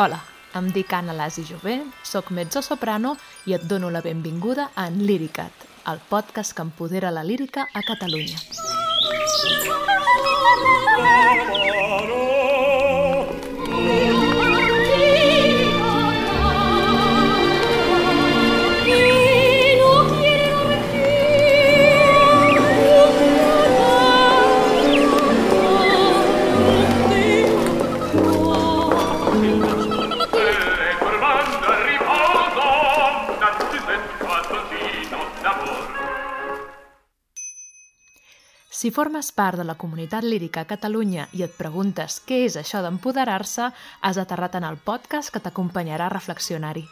Hola, em dic Anna Lasi Jové, sóc mezzo-soprano i et dono la benvinguda a En Líricat, el podcast que empodera la lírica a Catalunya. E Si formes part de la comunitat lírica a Catalunya i et preguntes què és això d'empoderar-se, has aterrat en el podcast que t'acompanyarà a reflexionar-hi.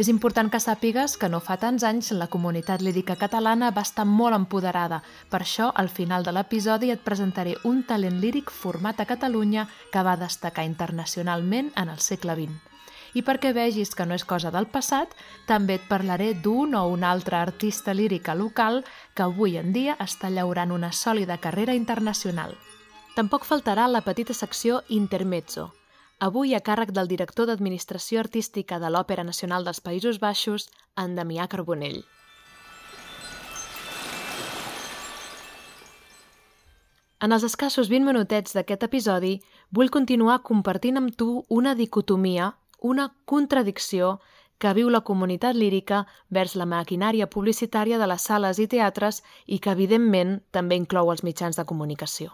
És important que sàpigues que no fa tants anys la comunitat lírica catalana va estar molt empoderada. Per això, al final de l'episodi et presentaré un talent líric format a Catalunya que va destacar internacionalment en el segle XX. I perquè vegis que no és cosa del passat, també et parlaré d'un o un altre artista lírica local que avui en dia està llaurant una sòlida carrera internacional. Tampoc faltarà la petita secció Intermezzo, avui a càrrec del director d'Administració Artística de l'Òpera Nacional dels Països Baixos, en Damià Carbonell. En els escassos 20 minutets d'aquest episodi, vull continuar compartint amb tu una dicotomia, una contradicció que viu la comunitat lírica vers la maquinària publicitària de les sales i teatres i que, evidentment, també inclou els mitjans de comunicació.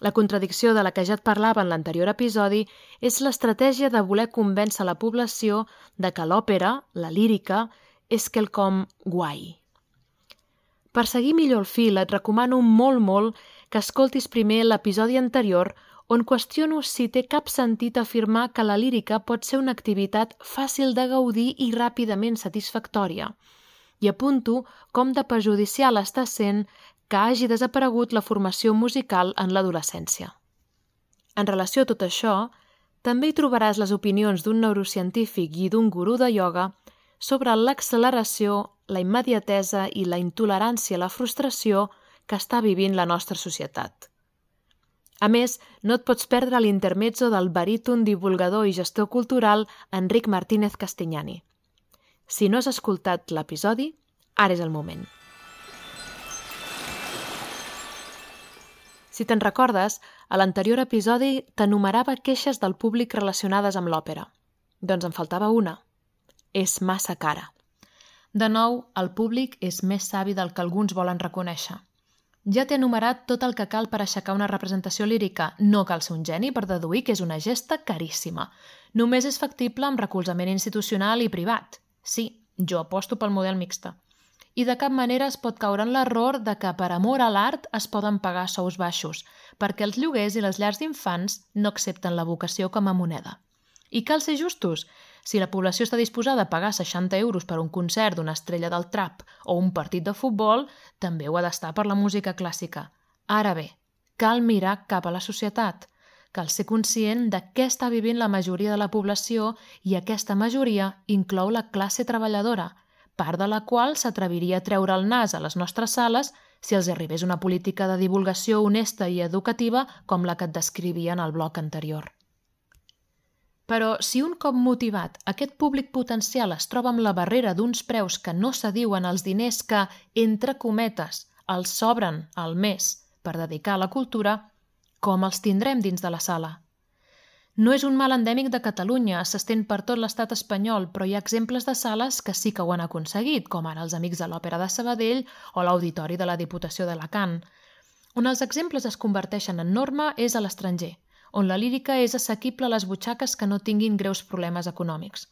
La contradicció de la que ja et parlava en l'anterior episodi és l'estratègia de voler convèncer la població de que l'òpera, la lírica, és quelcom guai. Per seguir millor el fil, et recomano molt, molt que escoltis primer l'episodi anterior on qüestiono si té cap sentit afirmar que la lírica pot ser una activitat fàcil de gaudir i ràpidament satisfactòria. I apunto com de perjudicial està sent que hagi desaparegut la formació musical en l'adolescència. En relació a tot això, també hi trobaràs les opinions d'un neurocientífic i d'un gurú de ioga sobre l'acceleració, la immediatesa i la intolerància a la frustració que està vivint la nostra societat. A més, no et pots perdre l'intermezzo del baríton divulgador i gestor cultural Enric Martínez Castignani. Si no has escoltat l'episodi, ara és el moment. Si te'n recordes, a l'anterior episodi t'enumerava queixes del públic relacionades amb l'òpera. Doncs en faltava una. És massa cara. De nou, el públic és més savi del que alguns volen reconèixer. Ja t'he enumerat tot el que cal per aixecar una representació lírica. No cal ser un geni per deduir que és una gesta caríssima. Només és factible amb recolzament institucional i privat. Sí, jo aposto pel model mixta. I de cap manera es pot caure en l'error de que per amor a l'art es poden pagar sous baixos, perquè els lloguers i les llars d'infants no accepten la vocació com a moneda. I cal ser justos. Si la població està disposada a pagar 60 euros per un concert d'una estrella del trap o un partit de futbol, també ho ha d'estar per la música clàssica. Ara bé, cal mirar cap a la societat. Cal ser conscient de què està vivint la majoria de la població i aquesta majoria inclou la classe treballadora, part de la qual s'atreviria a treure el nas a les nostres sales si els arribés una política de divulgació honesta i educativa com la que et descrivia en el bloc anterior. Però si un cop motivat aquest públic potencial es troba amb la barrera d'uns preus que no s'adiuen als diners que, entre cometes, els sobren al mes per dedicar a la cultura, com els tindrem dins de la sala? No és un mal endèmic de Catalunya, s'estén per tot l'estat espanyol, però hi ha exemples de sales que sí que ho han aconseguit, com ara els Amics de l'Òpera de Sabadell o l'Auditori de la Diputació d'Alacant. On els exemples es converteixen en norma és a l'estranger, on la lírica és assequible a les butxaques que no tinguin greus problemes econòmics.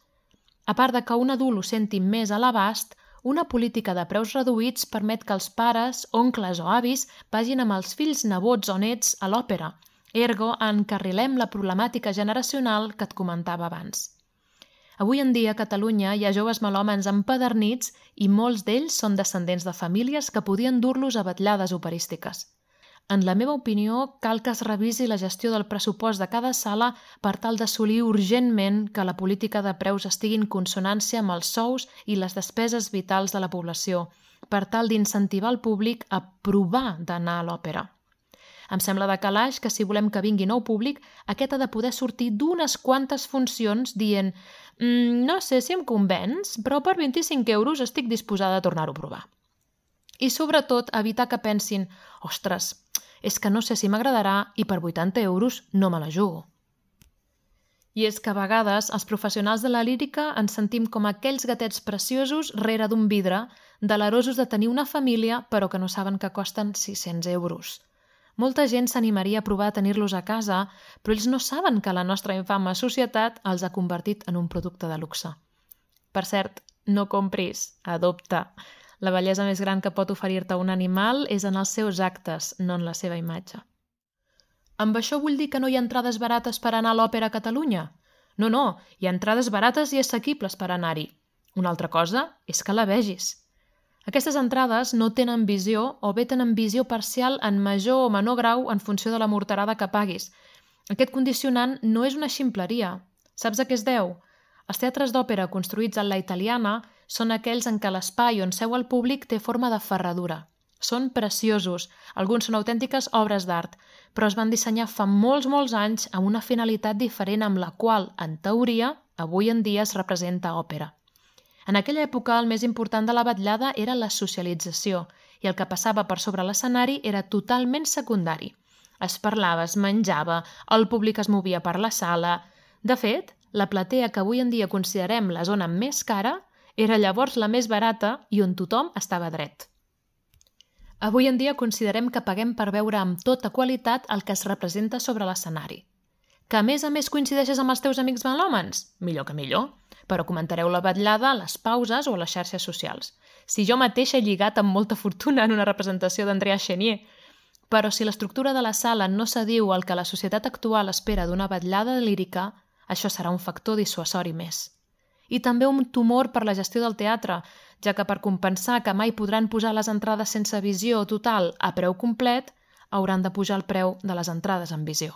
A part de que un adult ho senti més a l'abast, una política de preus reduïts permet que els pares, oncles o avis vagin amb els fills nebots o nets a l'òpera, ergo encarrilem la problemàtica generacional que et comentava abans. Avui en dia a Catalunya hi ha joves melòmens empadernits i molts d'ells són descendents de famílies que podien dur-los a vetllades operístiques. En la meva opinió, cal que es revisi la gestió del pressupost de cada sala per tal d'assolir urgentment que la política de preus estigui en consonància amb els sous i les despeses vitals de la població, per tal d'incentivar el públic a provar d'anar a l'òpera. Em sembla de calaix que si volem que vingui nou públic, aquest ha de poder sortir d'unes quantes funcions dient mm, no sé si em convenç, però per 25 euros estic disposada a tornar-ho a provar. I sobretot evitar que pensin ostres, és que no sé si m'agradarà i per 80 euros no me la jugo. I és que a vegades els professionals de la lírica ens sentim com aquells gatets preciosos rere d'un vidre, delerosos de tenir una família però que no saben que costen 600 euros. Molta gent s'animaria a provar a tenir-los a casa, però ells no saben que la nostra infama societat els ha convertit en un producte de luxe. Per cert, no compris, adopta. La bellesa més gran que pot oferir-te un animal és en els seus actes, no en la seva imatge. Amb això vull dir que no hi ha entrades barates per anar a l'òpera a Catalunya? No, no, hi ha entrades barates i assequibles per anar-hi. Una altra cosa és que la vegis. Aquestes entrades no tenen visió o bé tenen visió parcial en major o menor grau en funció de la morterada que paguis. Aquest condicionant no és una ximpleria. Saps a què es deu? Els teatres d'òpera construïts en la italiana són aquells en què l'espai on seu el públic té forma de ferradura. Són preciosos, alguns són autèntiques obres d'art, però es van dissenyar fa molts, molts anys amb una finalitat diferent amb la qual, en teoria, avui en dia es representa òpera. En aquella època el més important de la batllada era la socialització i el que passava per sobre l'escenari era totalment secundari. Es parlava, es menjava, el públic es movia per la sala... De fet, la platea que avui en dia considerem la zona més cara era llavors la més barata i on tothom estava dret. Avui en dia considerem que paguem per veure amb tota qualitat el que es representa sobre l'escenari. Que a més a més coincideixes amb els teus amics melòmens? Millor que millor. Però comentareu la batllada a les pauses o les xarxes socials. Si jo mateixa he lligat amb molta fortuna en una representació d'Andrea Chenier, però si l'estructura de la sala no s'adiu al que la societat actual espera d'una batllada lírica, això serà un factor dissuasori més. I també un tumor per la gestió del teatre, ja que per compensar que mai podran posar les entrades sense visió total a preu complet, hauran de pujar el preu de les entrades en visió.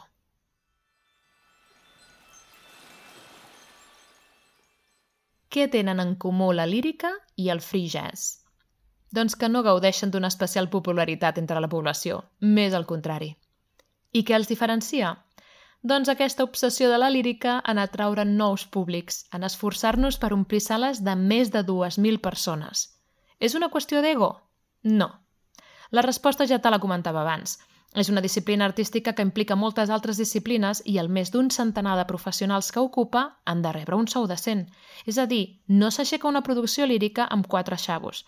Què tenen en comú la lírica i el free jazz? Doncs que no gaudeixen d'una especial popularitat entre la població, més al contrari. I què els diferencia? Doncs aquesta obsessió de la lírica en atraure nous públics, en esforçar-nos per omplir sales de més de 2.000 persones. És una qüestió d'ego? No. La resposta ja te la comentava abans. És una disciplina artística que implica moltes altres disciplines i el més d'un centenar de professionals que ocupa han de rebre un sou decent. És a dir, no s'aixeca una producció lírica amb quatre xavos.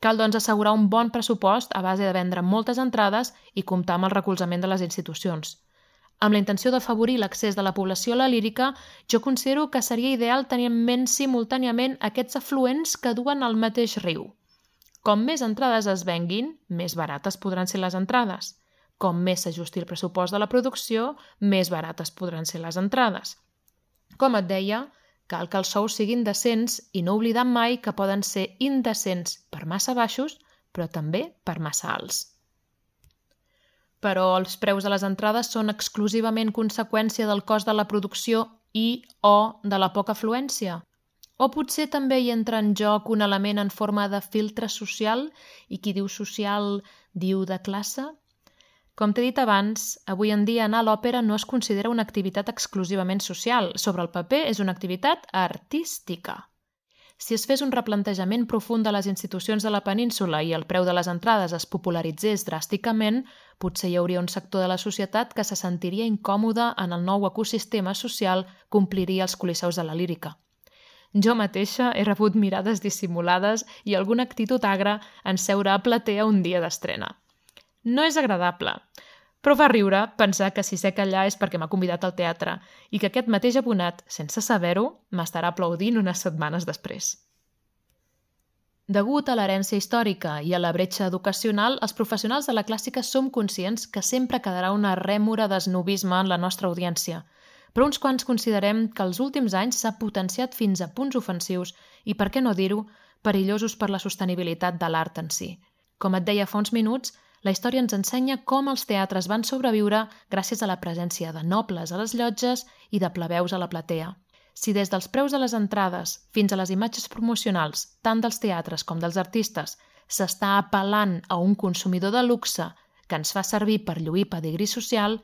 Cal, doncs, assegurar un bon pressupost a base de vendre moltes entrades i comptar amb el recolzament de les institucions. Amb la intenció d'afavorir l'accés de la població a la lírica, jo considero que seria ideal tenir en ment simultàniament aquests afluents que duen al mateix riu. Com més entrades es venguin, més barates podran ser les entrades. Com més s'ajusti el pressupost de la producció, més barates podran ser les entrades. Com et deia, cal que els sous siguin decents i no oblidar mai que poden ser indecents per massa baixos, però també per massa alts però els preus de les entrades són exclusivament conseqüència del cost de la producció i o de la poca afluència? O potser també hi entra en joc un element en forma de filtre social i qui diu social diu de classe? Com t'he dit abans, avui en dia anar a l'òpera no es considera una activitat exclusivament social. Sobre el paper és una activitat artística. Si es fes un replantejament profund de les institucions de la península i el preu de les entrades es popularitzés dràsticament, potser hi hauria un sector de la societat que se sentiria incòmode en el nou ecosistema social que ompliria els coliseus de la lírica. Jo mateixa he rebut mirades dissimulades i alguna actitud agra en seure a platea un dia d'estrena. No és agradable, però fa riure pensar que si que allà és perquè m'ha convidat al teatre i que aquest mateix abonat, sense saber-ho, m'estarà aplaudint unes setmanes després. Degut a l'herència històrica i a la bretxa educacional, els professionals de la clàssica som conscients que sempre quedarà una rèmora d'esnovisme en la nostra audiència, però uns quants considerem que els últims anys s'ha potenciat fins a punts ofensius i, per què no dir-ho, perillosos per la sostenibilitat de l'art en si. Com et deia fa uns minuts, la història ens ensenya com els teatres van sobreviure gràcies a la presència de nobles a les llotges i de plebeus a la platea. Si des dels preus de les entrades fins a les imatges promocionals, tant dels teatres com dels artistes, s'està apel·lant a un consumidor de luxe que ens fa servir per lluir pedigrí social,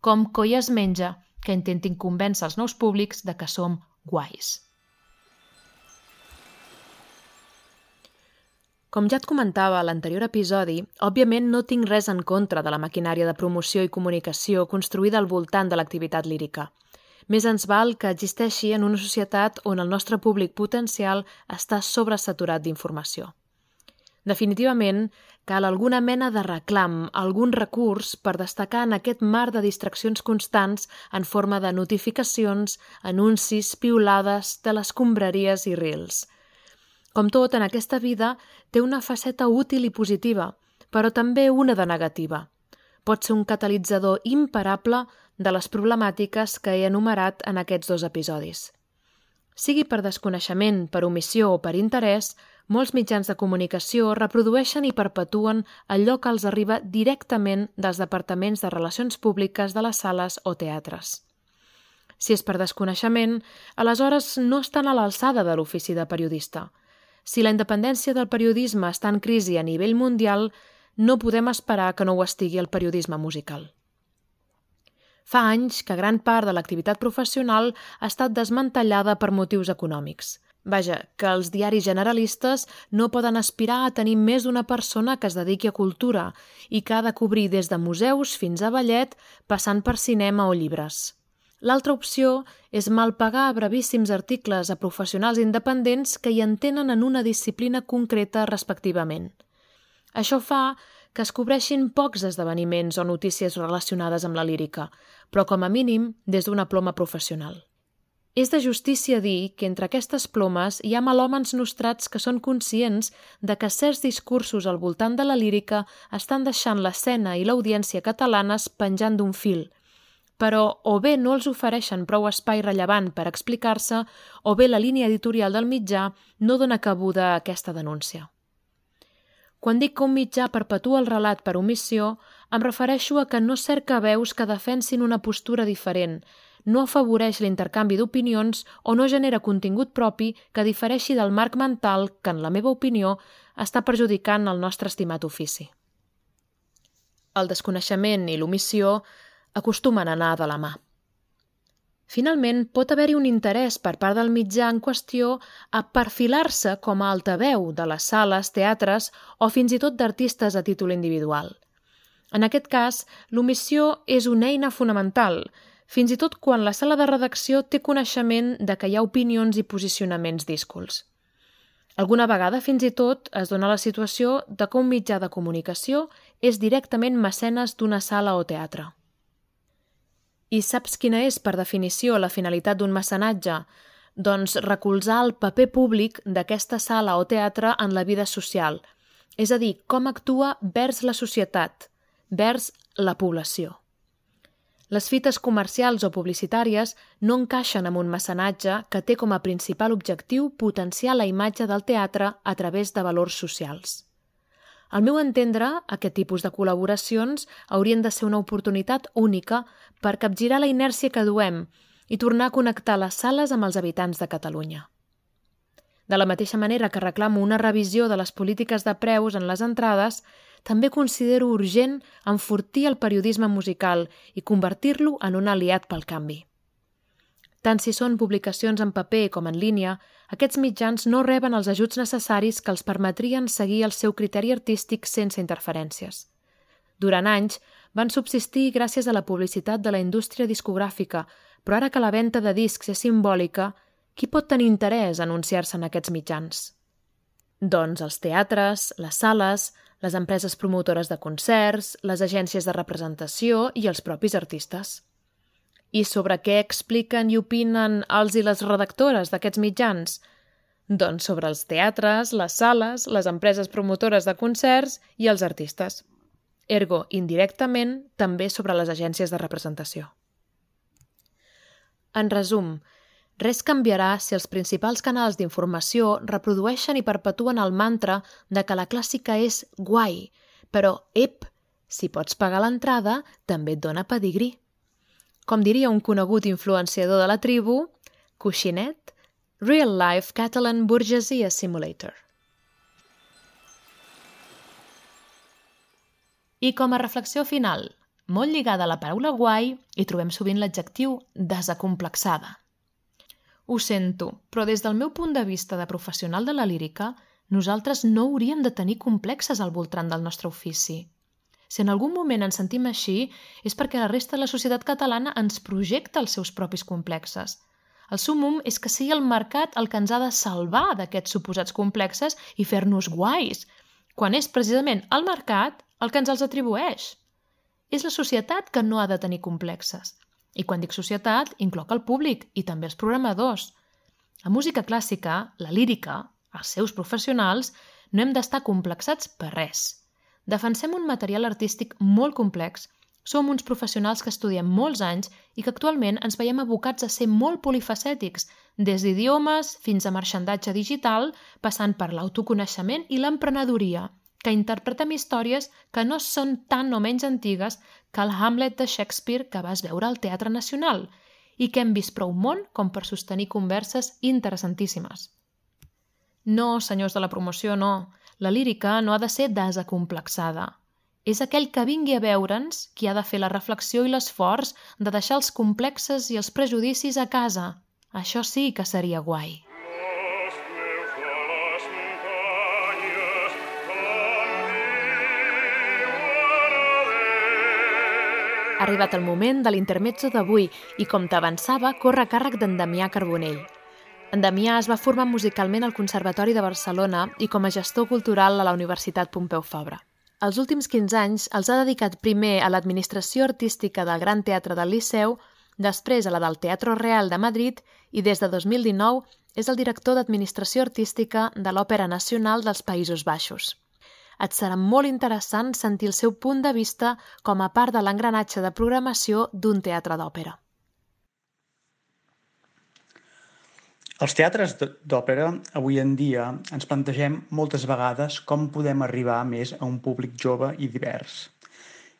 com coi es menja que intentin convèncer els nous públics de que som guais. Com ja et comentava a l'anterior episodi, òbviament no tinc res en contra de la maquinària de promoció i comunicació construïda al voltant de l'activitat lírica. Més ens val que existeixi en una societat on el nostre públic potencial està sobresaturat d'informació. Definitivament, cal alguna mena de reclam, algun recurs per destacar en aquest mar de distraccions constants en forma de notificacions, anuncis, piulades, de les combraries i reels – com tot, en aquesta vida té una faceta útil i positiva, però també una de negativa. Pot ser un catalitzador imparable de les problemàtiques que he enumerat en aquests dos episodis. Sigui per desconeixement, per omissió o per interès, molts mitjans de comunicació reprodueixen i perpetuen allò que els arriba directament dels departaments de relacions públiques de les sales o teatres. Si és per desconeixement, aleshores no estan a l'alçada de l'ofici de periodista – si la independència del periodisme està en crisi a nivell mundial, no podem esperar que no ho estigui el periodisme musical. Fa anys que gran part de l'activitat professional ha estat desmantellada per motius econòmics. Vaja, que els diaris generalistes no poden aspirar a tenir més d'una persona que es dediqui a cultura i que ha de cobrir des de museus fins a ballet, passant per cinema o llibres. L'altra opció és malpagar brevíssims articles a professionals independents que hi entenen en una disciplina concreta respectivament. Això fa que es cobreixin pocs esdeveniments o notícies relacionades amb la lírica, però com a mínim des d'una ploma professional. És de justícia dir que entre aquestes plomes hi ha malòmens nostrats que són conscients de que certs discursos al voltant de la lírica estan deixant l'escena i l'audiència catalanes penjant d'un fil – però o bé no els ofereixen prou espai rellevant per explicar-se o bé la línia editorial del mitjà no dona cabuda a aquesta denúncia. Quan dic que un mitjà perpetua el relat per omissió, em refereixo a que no cerca veus que defensin una postura diferent, no afavoreix l'intercanvi d'opinions o no genera contingut propi que difereixi del marc mental que, en la meva opinió, està perjudicant el nostre estimat ofici. El desconeixement i l'omissió acostumen a anar de la mà. Finalment, pot haver-hi un interès per part del mitjà en qüestió a perfilar-se com a altaveu de les sales, teatres o fins i tot d'artistes a títol individual. En aquest cas, l'omissió és una eina fonamental, fins i tot quan la sala de redacció té coneixement de que hi ha opinions i posicionaments díscols. Alguna vegada, fins i tot, es dona la situació de que un mitjà de comunicació és directament mecenes d'una sala o teatre. I saps quina és, per definició, la finalitat d'un mecenatge? Doncs recolzar el paper públic d'aquesta sala o teatre en la vida social, és a dir, com actua vers la societat, vers la població. Les fites comercials o publicitàries no encaixen amb un mecenatge que té com a principal objectiu potenciar la imatge del teatre a través de valors socials. Al meu entendre, aquest tipus de col·laboracions haurien de ser una oportunitat única per capgirar la inèrcia que duem i tornar a connectar les sales amb els habitants de Catalunya. De la mateixa manera que reclamo una revisió de les polítiques de preus en les entrades, també considero urgent enfortir el periodisme musical i convertir-lo en un aliat pel canvi. Tant si són publicacions en paper com en línia, aquests mitjans no reben els ajuts necessaris que els permetrien seguir el seu criteri artístic sense interferències. Durant anys van subsistir gràcies a la publicitat de la indústria discogràfica, però ara que la venda de discs és simbòlica, qui pot tenir interès a anunciar-se en aquests mitjans? Doncs els teatres, les sales, les empreses promotores de concerts, les agències de representació i els propis artistes. I sobre què expliquen i opinen els i les redactores d'aquests mitjans? Doncs sobre els teatres, les sales, les empreses promotores de concerts i els artistes. Ergo, indirectament, també sobre les agències de representació. En resum, res canviarà si els principals canals d'informació reprodueixen i perpetuen el mantra de que la clàssica és guai, però, ep, si pots pagar l'entrada, també et dona pedigrí. Com diria un conegut influenciador de la tribu, Coixinet, Real Life Catalan Burgesia Simulator. I com a reflexió final, molt lligada a la paraula guai, hi trobem sovint l'adjectiu desacomplexada. Ho sento, però des del meu punt de vista de professional de la lírica, nosaltres no hauríem de tenir complexes al voltant del nostre ofici. Si en algun moment ens sentim així, és perquè la resta de la societat catalana ens projecta els seus propis complexes. El sumum és que sigui el mercat el que ens ha de salvar d'aquests suposats complexes i fer-nos guais, quan és precisament el mercat el que ens els atribueix. És la societat que no ha de tenir complexes. I quan dic societat, incloc el públic i també els programadors. La música clàssica, la lírica, els seus professionals, no hem d'estar complexats per res. Defensem un material artístic molt complex, som uns professionals que estudiem molts anys i que actualment ens veiem abocats a ser molt polifacètics, des d'idiomes fins a marxandatge digital, passant per l'autoconeixement i l'emprenedoria, que interpretem històries que no són tan o menys antigues que el Hamlet de Shakespeare que vas veure al Teatre Nacional i que hem vist prou món com per sostenir converses interessantíssimes. No, senyors de la promoció, no. La lírica no ha de ser desacomplexada. És aquell que vingui a veure'ns qui ha de fer la reflexió i l'esforç de deixar els complexes i els prejudicis a casa. Això sí que seria guai. Ha arribat el moment de l'intermezzo d'avui i, com t'avançava, corre càrrec d'en Damià Carbonell. En Damià es va formar musicalment al Conservatori de Barcelona i com a gestor cultural a la Universitat Pompeu Fabra. Els últims 15 anys els ha dedicat primer a l'administració artística del Gran Teatre del Liceu, després a la del Teatro Real de Madrid i des de 2019 és el director d'Administració Artística de l'Òpera Nacional dels Països Baixos. Et serà molt interessant sentir el seu punt de vista com a part de l'engranatge de programació d'un teatre d'òpera. Els teatres d'òpera, avui en dia, ens plantegem moltes vegades com podem arribar més a un públic jove i divers.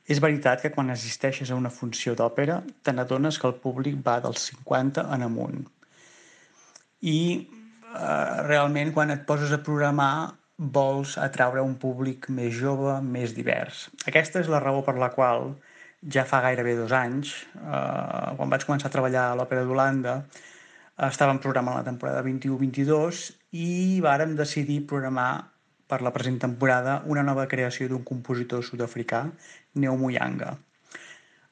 És veritat que quan assisteixes a una funció d'òpera, te n'adones que el públic va dels 50 en amunt. I eh, realment, quan et poses a programar, vols atraure un públic més jove, més divers. Aquesta és la raó per la qual ja fa gairebé dos anys, eh, quan vaig començar a treballar a l'Òpera d'Holanda, estàvem programant la temporada 21-22 i vàrem decidir programar per la present temporada una nova creació d'un compositor sud-africà, Neo Muyanga.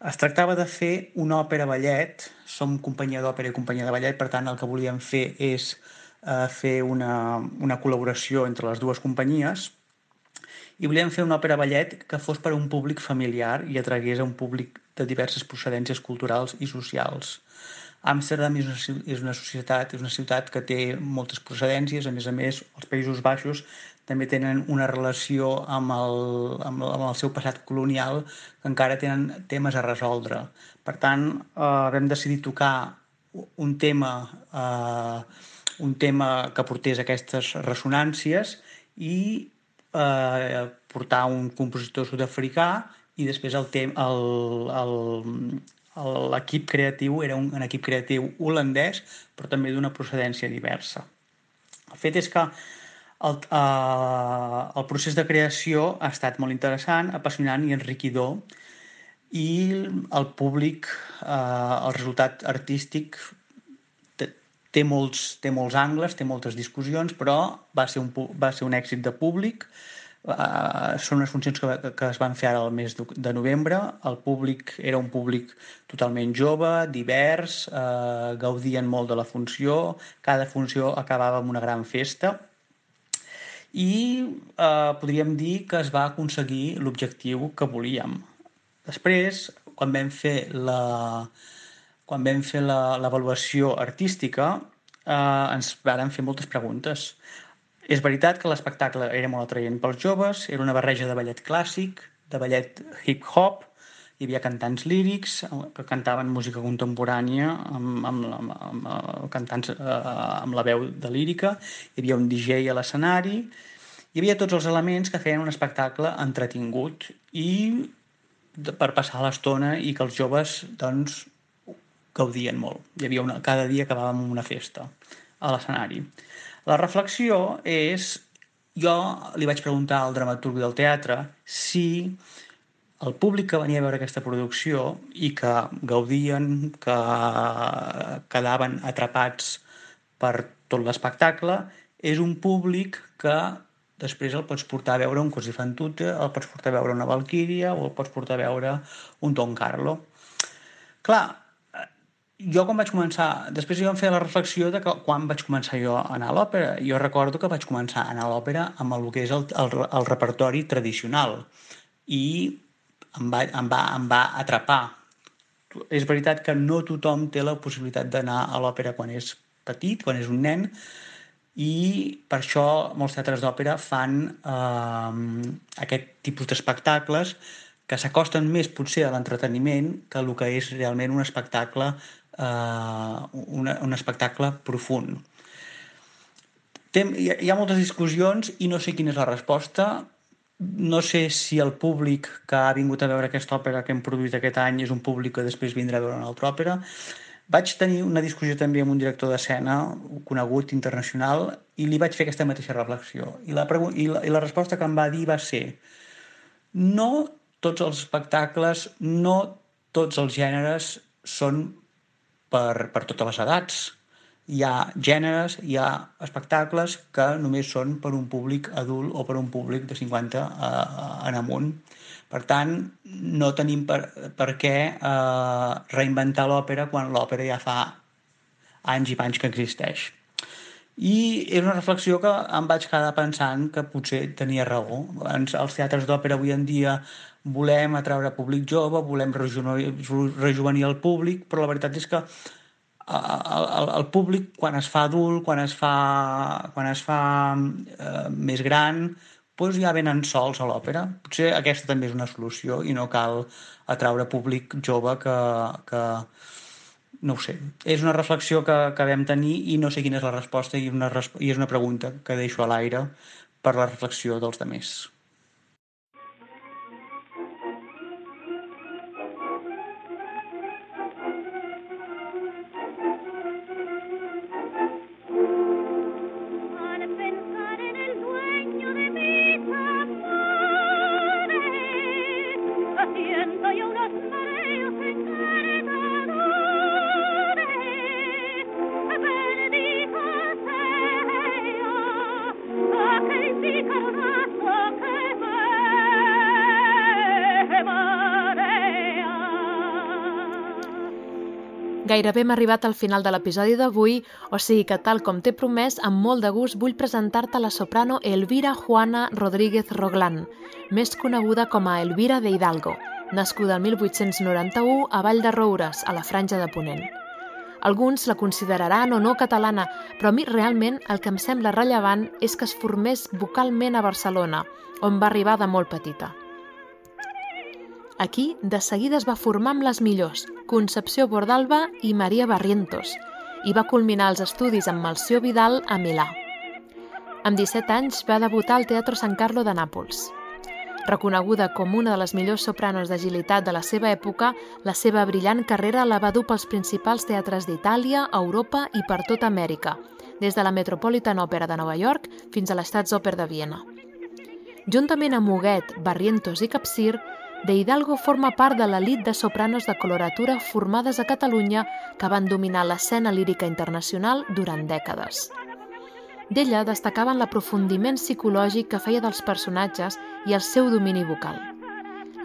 Es tractava de fer una òpera ballet, som companyia d'òpera i companyia de ballet, per tant el que volíem fer és eh, fer una, una col·laboració entre les dues companyies i volíem fer una òpera ballet que fos per a un públic familiar i atragués a un públic de diverses procedències culturals i socials. Amsterdam és una, és una societat, és una ciutat que té moltes procedències, a més a més, els Països Baixos també tenen una relació amb el, amb, amb el seu passat colonial que encara tenen temes a resoldre. Per tant, eh, vam decidir tocar un tema, eh, un tema que portés aquestes ressonàncies i eh, portar un compositor sud-africà i després el, el, el, l'equip creatiu era un, un equip creatiu holandès, però també d'una procedència diversa. El fet és que el, eh, el procés de creació ha estat molt interessant, apassionant i enriquidor, i el públic, eh, el resultat artístic té molts, té molts angles, té moltes discussions, però va ser un, va ser un èxit de públic, Uh, són unes funcions que, que es van fer ara al mes de novembre. El públic era un públic totalment jove, divers, uh, gaudien molt de la funció, cada funció acabava amb una gran festa i uh, podríem dir que es va aconseguir l'objectiu que volíem. Després, quan vam fer la, quan vam fer l'avaluació artística, eh, ens varen fer moltes preguntes. És veritat que l'espectacle era molt atraient pels joves, era una barreja de ballet clàssic, de ballet hip-hop, hi havia cantants lírics que cantaven música contemporània amb, amb, amb, amb, amb cantants eh, amb la veu de lírica, hi havia un DJ a l'escenari, hi havia tots els elements que feien un espectacle entretingut i de, per passar l'estona i que els joves doncs, gaudien molt. Hi havia una, cada dia acabàvem una festa a l'escenari. La reflexió és... Jo li vaig preguntar al dramaturg del teatre si el públic que venia a veure aquesta producció i que gaudien, que quedaven atrapats per tot l'espectacle, és un públic que després el pots portar a veure un Così fan tutte, el pots portar a veure una Valkyria o el pots portar a veure un Don Carlo. Clar, jo quan vaig començar, després jo em feia la reflexió de que quan vaig començar jo a anar a l'òpera, jo recordo que vaig començar a anar a l'òpera amb el que és el, el, el repertori tradicional i em va, em va, em va atrapar. És veritat que no tothom té la possibilitat d'anar a l'òpera quan és petit, quan és un nen, i per això molts teatres d'òpera fan eh, aquest tipus d'espectacles que s'acosten més potser a l'entreteniment que el que és realment un espectacle eh, un, un espectacle profund. Tem, hi, hi ha moltes discussions i no sé quina és la resposta no sé si el públic que ha vingut a veure aquesta òpera que hem produït aquest any és un públic que després vindrà a veure una altra òpera. Vaig tenir una discussió també amb un director d'escena conegut internacional i li vaig fer aquesta mateixa reflexió. I la, i la, i la resposta que em va dir va ser no tots els espectacles, no tots els gèneres són per, per totes les edats hi ha gèneres, hi ha espectacles que només són per un públic adult o per un públic de 50 eh, en amunt. Per tant, no tenim per, per què eh, reinventar l'òpera quan l'òpera ja fa anys i panys que existeix. I és una reflexió que em vaig quedar pensant que potser tenia raó. Ens, els teatres d'òpera avui en dia volem atraure públic jove, volem rejuvenir el públic, però la veritat és que el, el, el públic quan es fa adult, quan es fa, quan es fa eh, més gran, doncs ja venen sols a l'òpera. Potser aquesta també és una solució i no cal atraure públic jove que, que no ho sé. És una reflexió que, que vam tenir i no sé quina és la resposta i, una, i és una pregunta que deixo a l'aire per la reflexió dels demés. Gairebé hem arribat al final de l'episodi d'avui, o sigui que tal com t'he promès, amb molt de gust vull presentar-te la soprano Elvira Juana Rodríguez Roglán, més coneguda com a Elvira de Hidalgo, nascuda el 1891 a Vall de Roures, a la Franja de Ponent. Alguns la consideraran o no catalana, però a mi realment el que em sembla rellevant és que es formés vocalment a Barcelona, on va arribar de molt petita. Aquí, de seguida es va formar amb les millors, Concepció Bordalba i Maria Barrientos, i va culminar els estudis amb Malció Vidal a Milà. Amb 17 anys va debutar al Teatro San Carlo de Nàpols. Reconeguda com una de les millors sopranos d'agilitat de la seva època, la seva brillant carrera la va dur pels principals teatres d'Itàlia, Europa i per tota Amèrica, des de la Metropolitan Opera de Nova York fins a l'Estaatsoper de Viena. Juntament amb Huguet, Barrientos i Capcir, de Hidalgo forma part de l'elit de sopranos de coloratura formades a Catalunya que van dominar l'escena lírica internacional durant dècades. D'ella destacaven l'aprofundiment psicològic que feia dels personatges i el seu domini vocal.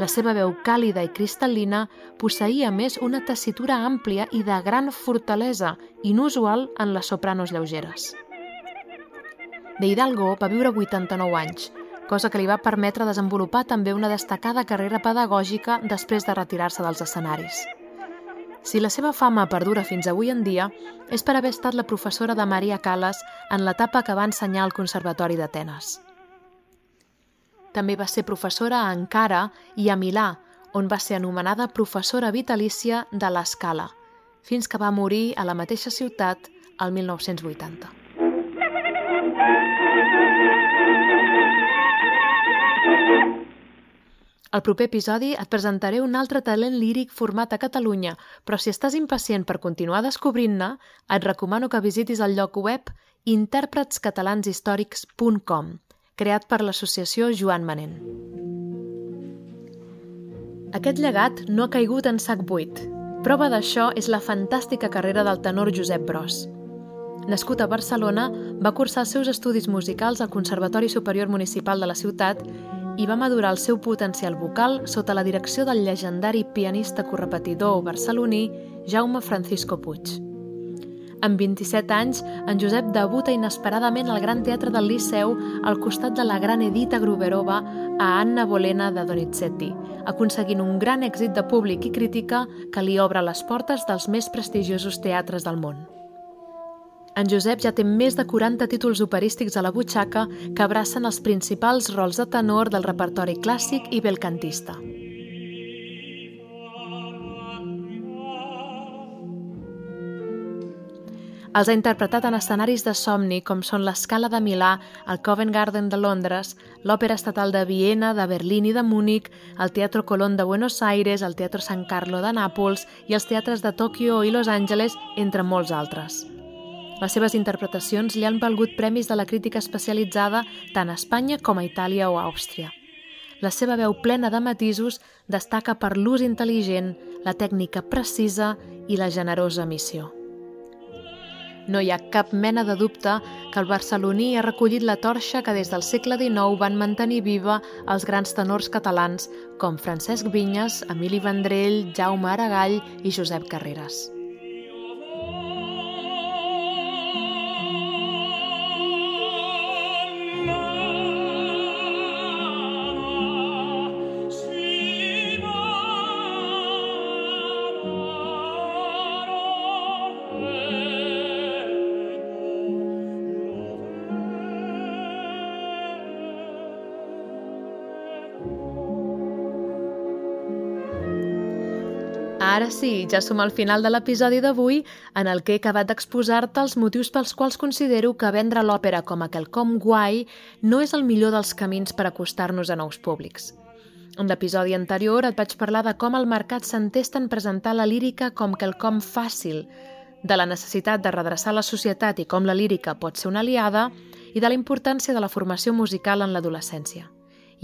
La seva veu càlida i cristal·lina posseïa més una tessitura àmplia i de gran fortalesa, inusual en les sopranos lleugeres. De Hidalgo va viure 89 anys, cosa que li va permetre desenvolupar també una destacada carrera pedagògica després de retirar-se dels escenaris. Si la seva fama perdura fins avui en dia, és per haver estat la professora de Maria Calas en l'etapa que va ensenyar al Conservatori d'Atenes. També va ser professora a Ankara i a Milà, on va ser anomenada professora vitalícia de l'Escala, fins que va morir a la mateixa ciutat el 1980. Al proper episodi et presentaré un altre talent líric format a Catalunya, però si estàs impacient per continuar descobrint-ne, et recomano que visitis el lloc web intèrpretskatalanshistorics.com, creat per l'associació Joan Manent. Aquest llegat no ha caigut en sac buit. Prova d'això és la fantàstica carrera del tenor Josep Bros. Nascut a Barcelona, va cursar els seus estudis musicals al Conservatori Superior Municipal de la ciutat i va madurar el seu potencial vocal sota la direcció del llegendari pianista correpetidor barceloní Jaume Francisco Puig. Amb 27 anys, en Josep debuta inesperadament al Gran Teatre del Liceu al costat de la gran Edita Gruberova a Anna Bolena de Donizetti, aconseguint un gran èxit de públic i crítica que li obre les portes dels més prestigiosos teatres del món. En Josep ja té més de 40 títols operístics a la butxaca que abracen els principals rols de tenor del repertori clàssic i belcantista. Els ha interpretat en escenaris de somni com són l'Escala de Milà, el Covent Garden de Londres, l'Òpera Estatal de Viena, de Berlín i de Múnich, el Teatro Colón de Buenos Aires, el Teatro San Carlo de Nàpols i els teatres de Tòquio i Los Angeles, entre molts altres. Les seves interpretacions li han valgut premis de la crítica especialitzada tant a Espanya com a Itàlia o a Àustria. La seva veu plena de matisos destaca per l'ús intel·ligent, la tècnica precisa i la generosa missió. No hi ha cap mena de dubte que el barceloní ha recollit la torxa que des del segle XIX van mantenir viva els grans tenors catalans com Francesc Vinyes, Emili Vendrell, Jaume Aragall i Josep Carreras. Ara sí, ja som al final de l'episodi d'avui en el que he acabat d'exposar-te els motius pels quals considero que vendre l'òpera com a quelcom guai no és el millor dels camins per acostar-nos a nous públics. En l'episodi anterior et vaig parlar de com el mercat s'entesta en presentar la lírica com quelcom fàcil, de la necessitat de redreçar la societat i com la lírica pot ser una aliada, i de la importància de la formació musical en l'adolescència.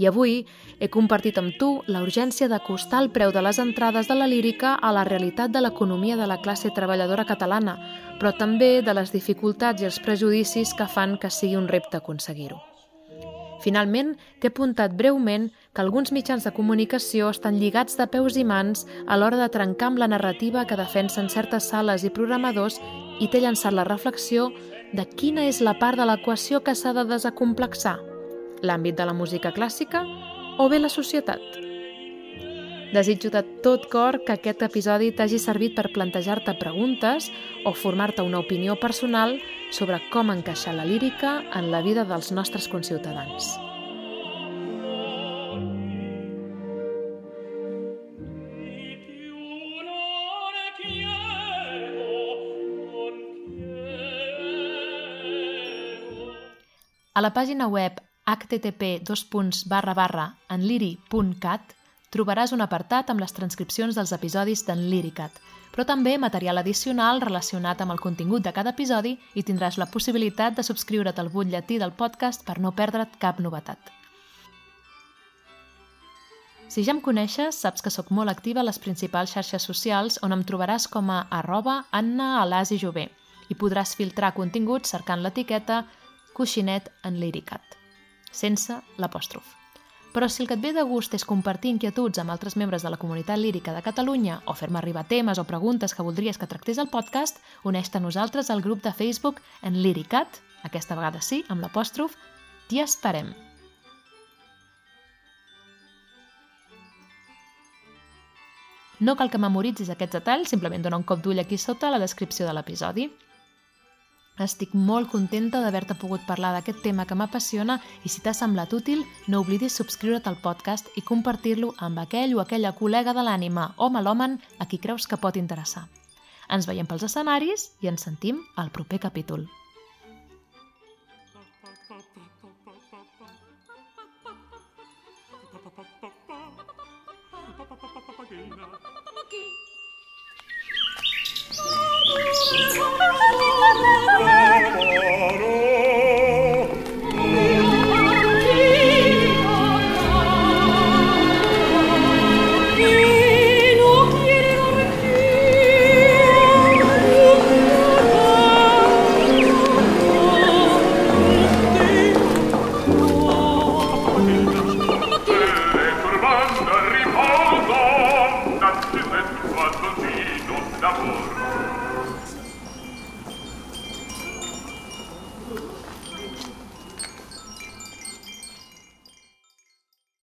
I avui he compartit amb tu la urgència d'acostar el preu de les entrades de la lírica a la realitat de l'economia de la classe treballadora catalana, però també de les dificultats i els prejudicis que fan que sigui un repte aconseguir-ho. Finalment, t'he apuntat breument que alguns mitjans de comunicació estan lligats de peus i mans a l'hora de trencar amb la narrativa que defensen certes sales i programadors i t'he llançat la reflexió de quina és la part de l'equació que s'ha de desacomplexar – l'àmbit de la música clàssica o bé la societat. Desitjo de tot cor que aquest episodi t'hagi servit per plantejar-te preguntes o formar-te una opinió personal sobre com encaixar la lírica en la vida dels nostres conciutadans. A la pàgina web http enliri.cat trobaràs un apartat amb les transcripcions dels episodis d'Enliricat, però també material addicional relacionat amb el contingut de cada episodi i tindràs la possibilitat de subscriure't al butlletí del podcast per no perdre't cap novetat. Si ja em coneixes, saps que sóc molt activa a les principals xarxes socials on em trobaràs com a arroba Anna Alàs i Jové i podràs filtrar continguts cercant l'etiqueta Coixinet en Liricat sense l'apòstrof. Però si el que et ve de gust és compartir inquietuds amb altres membres de la comunitat lírica de Catalunya o fer-me arribar temes o preguntes que voldries que tractés el podcast, uneix-te a nosaltres al grup de Facebook en Liricat, aquesta vegada sí, amb l'apòstrof, t'hi esperem. No cal que memoritzis aquests detalls, simplement dona un cop d'ull aquí sota a la descripció de l'episodi. Estic molt contenta d'haver-te pogut parlar d'aquest tema que m'apassiona i si t'ha semblat útil, no oblidis subscriure't al podcast i compartir-lo amb aquell o aquella col·lega de l'ànima o melòmen a qui creus que pot interessar. Ens veiem pels escenaris i ens sentim al proper capítol. Papagena.